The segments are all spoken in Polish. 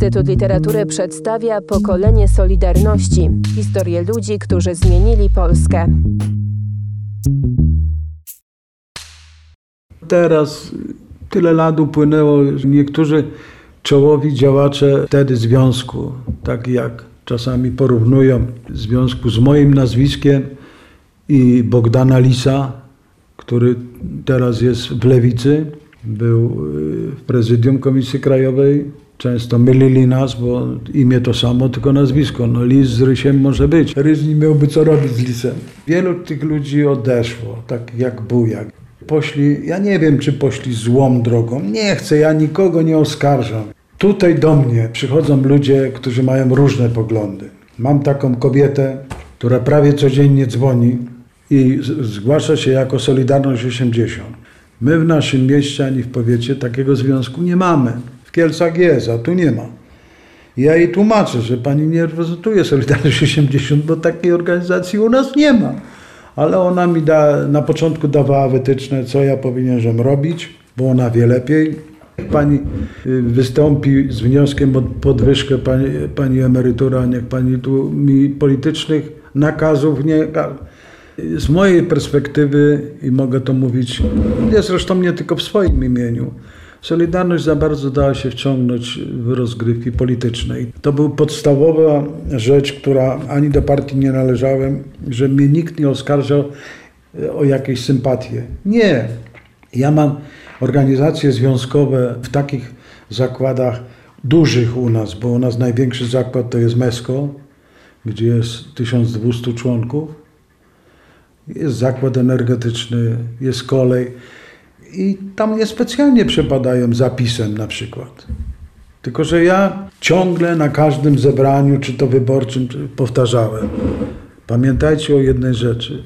Instytut Literatury przedstawia pokolenie Solidarności historię ludzi, którzy zmienili Polskę. Teraz tyle lat upłynęło, niektórzy czołowi działacze wtedy związku, tak jak czasami porównują związku z moim nazwiskiem i Bogdana Lisa, który teraz jest w lewicy, był y, w prezydium Komisji Krajowej. Często mylili nas, bo imię to samo, tylko nazwisko. No Lis z Rysiem może być. Rys nie miałby co robić z Lisem. Wielu tych ludzi odeszło, tak jak Bujak. Poszli, ja nie wiem, czy poszli złą drogą. Nie chcę, ja nikogo nie oskarżam. Tutaj do mnie przychodzą ludzie, którzy mają różne poglądy. Mam taką kobietę, która prawie codziennie dzwoni i zgłasza się jako Solidarność 80. My w naszym mieście ani w powiecie takiego związku nie mamy. W Kielcach jest, a tu nie ma. Ja jej tłumaczę, że pani nie reprezentuje Solidarność 80, bo takiej organizacji u nas nie ma. Ale ona mi da, na początku dawała wytyczne, co ja powinienem robić, bo ona wie lepiej. Pani y, wystąpi z wnioskiem o podwyżkę pani, pani emerytura, niech pani tu mi politycznych nakazów nie. Z mojej perspektywy, i mogę to mówić, ja zresztą nie tylko w swoim imieniu, Solidarność za bardzo dała się wciągnąć w rozgrywki polityczne. I To była podstawowa rzecz, która ani do partii nie należałem, że mnie nikt nie oskarżał e, o jakieś sympatie. Nie. Ja mam organizacje związkowe w takich zakładach dużych u nas, bo u nas największy zakład to jest MESCO, gdzie jest 1200 członków. Jest zakład energetyczny, jest kolej i tam niespecjalnie przepadają zapisem na przykład. Tylko, że ja ciągle na każdym zebraniu, czy to wyborczym, czy powtarzałem. Pamiętajcie o jednej rzeczy,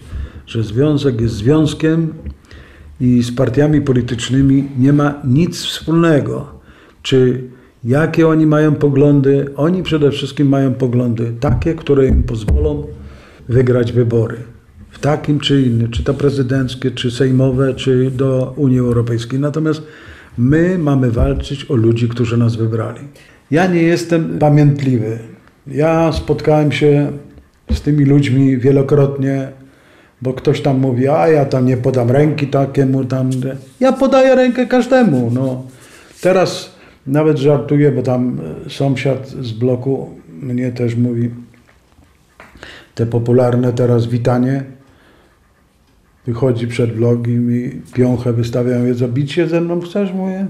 że związek jest związkiem i z partiami politycznymi nie ma nic wspólnego. Czy jakie oni mają poglądy? Oni przede wszystkim mają poglądy takie, które im pozwolą wygrać wybory. W takim czy innym, czy to prezydenckie, czy sejmowe, czy do Unii Europejskiej. Natomiast my mamy walczyć o ludzi, którzy nas wybrali. Ja nie jestem pamiętliwy. Ja spotkałem się z tymi ludźmi wielokrotnie, bo ktoś tam mówi, a ja tam nie podam ręki takiemu tam. Ja podaję rękę każdemu. No. Teraz nawet żartuję, bo tam e, sąsiad z bloku mnie też mówi, te popularne teraz witanie. Wychodzi przed vlog i piąchę wystawiają, mówię, zabić się ze mną chcesz? Mówię,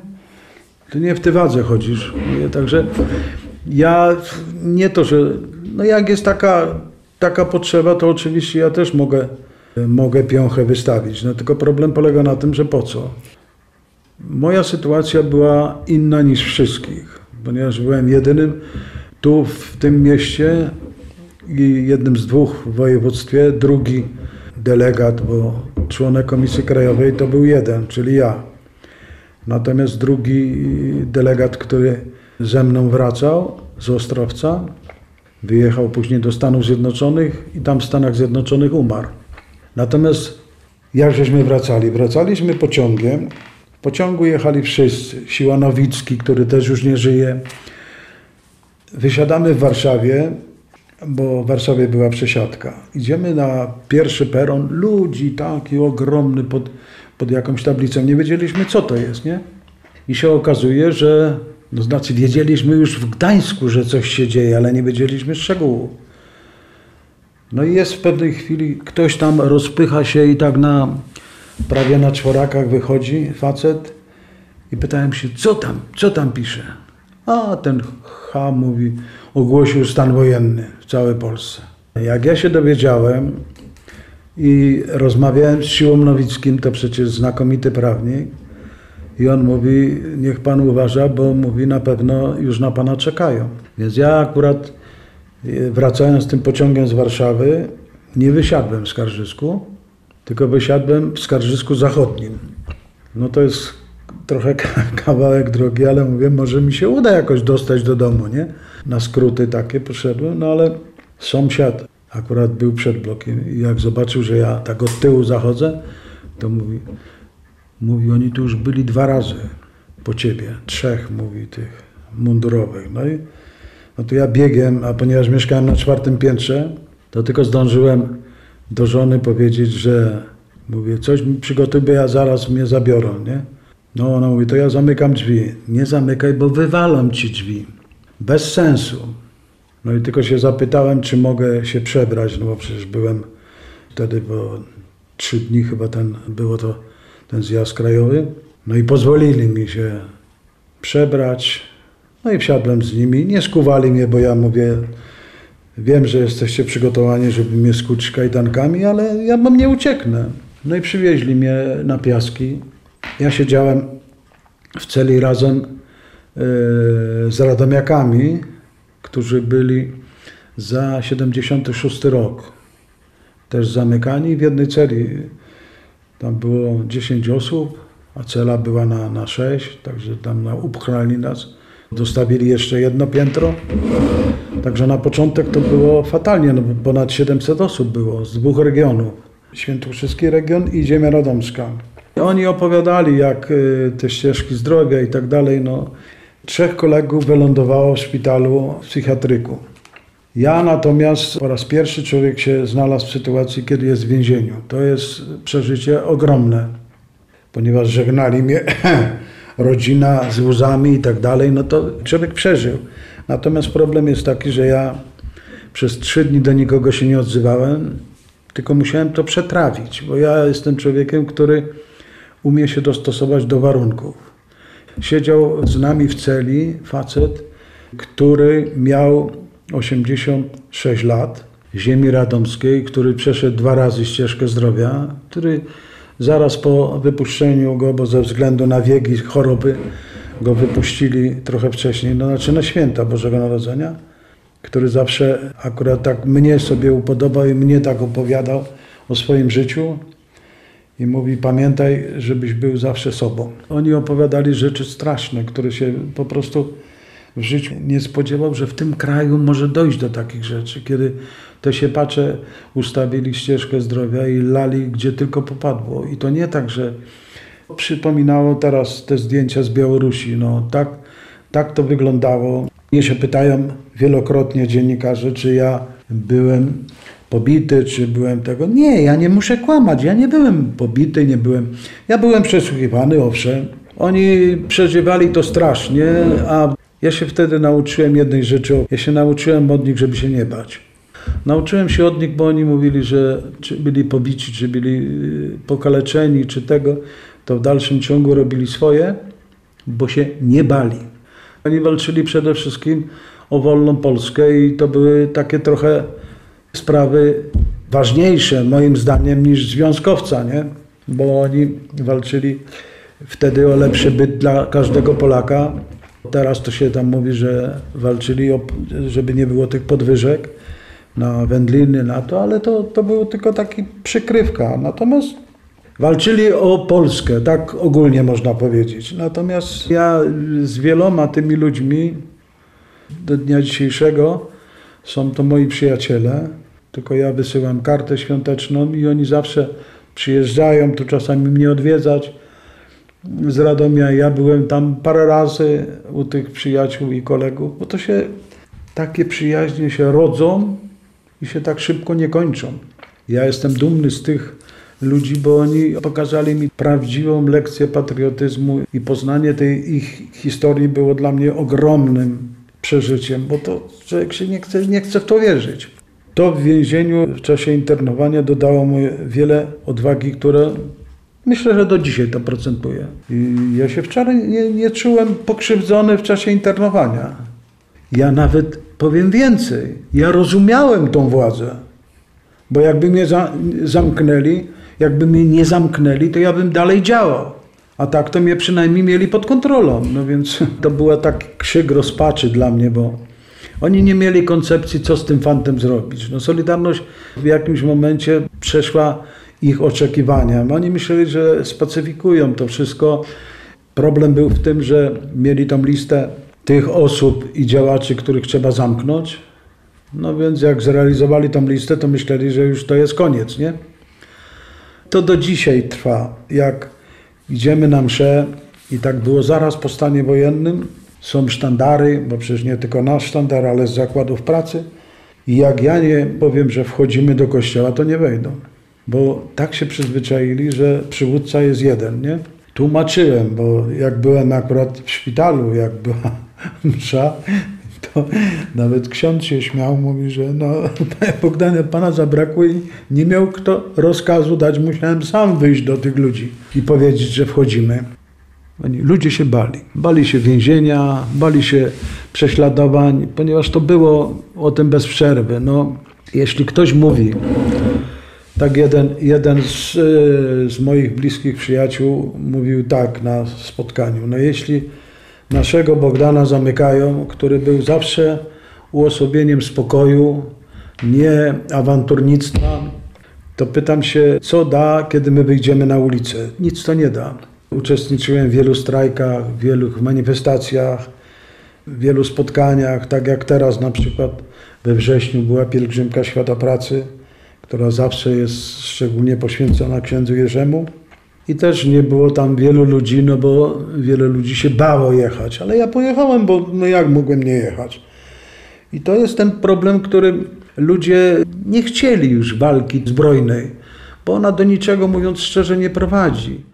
ty nie w ty wadze chodzisz. Mówię, także ja nie to, że no jak jest taka, taka potrzeba, to oczywiście ja też mogę, mogę piąchę wystawić. No tylko problem polega na tym, że po co? Moja sytuacja była inna niż wszystkich, ponieważ byłem jedynym tu w tym mieście i jednym z dwóch w województwie, drugi delegat, bo członek Komisji Krajowej to był jeden, czyli ja. Natomiast drugi delegat, który ze mną wracał z Ostrowca, wyjechał później do Stanów Zjednoczonych i tam w Stanach Zjednoczonych umarł. Natomiast jak żeśmy wracali? Wracaliśmy pociągiem. W pociągu jechali wszyscy. Siła Nowicki, który też już nie żyje. Wysiadamy w Warszawie, bo w Warszawie była przesiadka. Idziemy na pierwszy peron, ludzi taki ogromny pod, pod jakąś tablicą. Nie wiedzieliśmy, co to jest, nie? I się okazuje, że, no znaczy wiedzieliśmy już w Gdańsku, że coś się dzieje, ale nie wiedzieliśmy szczegółów. No i jest w pewnej chwili, ktoś tam rozpycha się i tak na, prawie na czworakach wychodzi facet i pytałem się, co tam, co tam pisze? A ten H mówi, ogłosił stan wojenny w całej Polsce. Jak ja się dowiedziałem i rozmawiałem z Siłą Nowickim, to przecież znakomity prawnik, i on mówi, niech pan uważa, bo mówi, na pewno już na pana czekają. Więc ja akurat e, wracając tym pociągiem z Warszawy, nie wysiadłem w Skarżysku, tylko wysiadłem w Skarżysku Zachodnim. No to jest trochę kawałek drogi, ale mówię, może mi się uda jakoś dostać do domu, nie? Na skróty takie poszedłem, no ale sąsiad akurat był przed blokiem i jak zobaczył, że ja tak od tyłu zachodzę, to mówi, mówi, oni tu już byli dwa razy po ciebie, trzech, mówi tych. mundurowych. No i no to ja biegiem, a ponieważ mieszkałem na czwartym piętrze, to tylko zdążyłem do żony powiedzieć, że mówię, coś mi przygotuj, bo ja zaraz mnie zabiorą, nie? No ona mówi, to ja zamykam drzwi. Nie zamykaj, bo wywalam ci drzwi. Bez sensu. No i tylko się zapytałem, czy mogę się przebrać, no bo przecież byłem wtedy, bo trzy dni chyba ten, było to ten zjazd krajowy. No i pozwolili mi się przebrać. No i wsiadłem z nimi. Nie skuwali mnie, bo ja mówię, wiem, że jesteście przygotowani, żeby mnie skuć kajdankami, ale ja mam nie ucieknę. No i przywieźli mnie na piaski. Ja siedziałem w celi razem e, z radomiakami, którzy byli za 76 rok. Też zamykani w jednej celi. Tam było 10 osób, a cela była na, na 6, także tam na, upchnęli nas. Dostawili jeszcze jedno piętro. Także na początek to było fatalnie, no ponad 700 osób było z dwóch regionów. Świętokrzyski region i ziemia radomska. Oni opowiadali, jak y, te ścieżki zdrowia i tak dalej. No, trzech kolegów wylądowało w szpitalu w psychiatryku. Ja natomiast po raz pierwszy człowiek się znalazł w sytuacji, kiedy jest w więzieniu. To jest przeżycie ogromne, ponieważ żegnali mnie rodzina z łzami i tak dalej, no to człowiek przeżył. Natomiast problem jest taki, że ja przez trzy dni do nikogo się nie odzywałem, tylko musiałem to przetrawić, bo ja jestem człowiekiem, który umie się dostosować do warunków. Siedział z nami w celi facet, który miał 86 lat, ziemi radomskiej, który przeszedł dwa razy ścieżkę zdrowia, który zaraz po wypuszczeniu go, bo ze względu na wiek i choroby go wypuścili trochę wcześniej, no znaczy na święta Bożego Narodzenia, który zawsze akurat tak mnie sobie upodobał i mnie tak opowiadał o swoim życiu i mówi pamiętaj, żebyś był zawsze sobą. Oni opowiadali rzeczy straszne, które się po prostu w życiu nie spodziewał, że w tym kraju może dojść do takich rzeczy, kiedy te siepacze ustawili ścieżkę zdrowia i lali gdzie tylko popadło. I to nie tak, że przypominało teraz te zdjęcia z Białorusi. No, tak, tak to wyglądało. Mnie się pytają wielokrotnie dziennikarze, czy ja byłem pobity, czy byłem tego. Nie, ja nie muszę kłamać. Ja nie byłem pobity, nie byłem. Ja byłem przesłuchiwany, owszem. Oni przeżywali to strasznie, a ja się wtedy nauczyłem jednej rzeczy. Ja się nauczyłem od nich, żeby się nie bać. Nauczyłem się od nich, bo oni mówili, że czy byli pobici, czy byli y, pokaleczeni, czy tego, to w dalszym ciągu robili swoje, bo się nie bali. Oni walczyli przede wszystkim o wolną Polskę i to były takie trochę sprawy ważniejsze moim zdaniem niż związkowca, nie? Bo oni walczyli wtedy o lepszy byt dla każdego Polaka. Teraz to się tam mówi, że walczyli, o, żeby nie było tych podwyżek na wędliny, na to, ale to, to był tylko taki przykrywka. Natomiast walczyli o Polskę, tak ogólnie można powiedzieć. Natomiast ja z wieloma tymi ludźmi do dnia dzisiejszego są to moi przyjaciele, tylko ja wysyłam kartę świąteczną i oni zawsze przyjeżdżają tu czasami mnie odwiedzać z Radomia. Ja byłem tam parę razy u tych przyjaciół i kolegów, bo to się takie przyjaźnie się rodzą i się tak szybko nie kończą. Ja jestem dumny z tych ludzi, bo oni pokazali mi prawdziwą lekcję patriotyzmu i poznanie tej ich historii było dla mnie ogromnym przeżyciem, bo to człowiek się nie chce, nie chce w to wierzyć. To w więzieniu w czasie internowania dodało mu wiele odwagi, które myślę, że do dzisiaj to procentuje. I ja się wczoraj nie, nie czułem pokrzywdzony w czasie internowania. Ja nawet powiem więcej. Ja rozumiałem tą władzę. Bo jakby mnie za, zamknęli, jakby mnie nie zamknęli, to ja bym dalej działał. A tak to mnie przynajmniej mieli pod kontrolą. No więc to była taki krzyk rozpaczy dla mnie, bo oni nie mieli koncepcji, co z tym fantem zrobić. No, Solidarność w jakimś momencie przeszła ich oczekiwania. Oni myśleli, że spacyfikują to wszystko. Problem był w tym, że mieli tą listę tych osób i działaczy, których trzeba zamknąć. No więc jak zrealizowali tą listę, to myśleli, że już to jest koniec, nie? To do dzisiaj trwa. Jak idziemy na mszę i tak było zaraz po stanie wojennym, są sztandary, bo przecież nie tylko nasz sztandar, ale z zakładów pracy. I jak ja nie powiem, że wchodzimy do kościoła, to nie wejdą. Bo tak się przyzwyczaili, że przywódca jest jeden, nie? Tłumaczyłem, bo jak byłem akurat w szpitalu, jak była msza, to nawet ksiądz się śmiał, mówi, że no, Bogdanie, pana zabrakło i nie miał kto rozkazu dać, musiałem sam wyjść do tych ludzi i powiedzieć, że wchodzimy. Ludzie się bali. Bali się więzienia, bali się prześladowań, ponieważ to było o tym bez przerwy. No, jeśli ktoś mówi, tak jeden, jeden z, y, z moich bliskich przyjaciół mówił tak na spotkaniu, no jeśli naszego Bogdana zamykają, który był zawsze uosobieniem spokoju, nie awanturnictwa, to pytam się, co da, kiedy my wyjdziemy na ulicę? Nic to nie da. Uczestniczyłem w wielu strajkach, w wielu manifestacjach, w wielu spotkaniach, tak jak teraz na przykład we wrześniu była pielgrzymka Świata Pracy, która zawsze jest szczególnie poświęcona księdzu Jerzemu. I też nie było tam wielu ludzi, no bo wiele ludzi się bało jechać, ale ja pojechałem, bo no jak mogłem nie jechać? I to jest ten problem, który ludzie nie chcieli już walki zbrojnej, bo ona do niczego, mówiąc szczerze, nie prowadzi.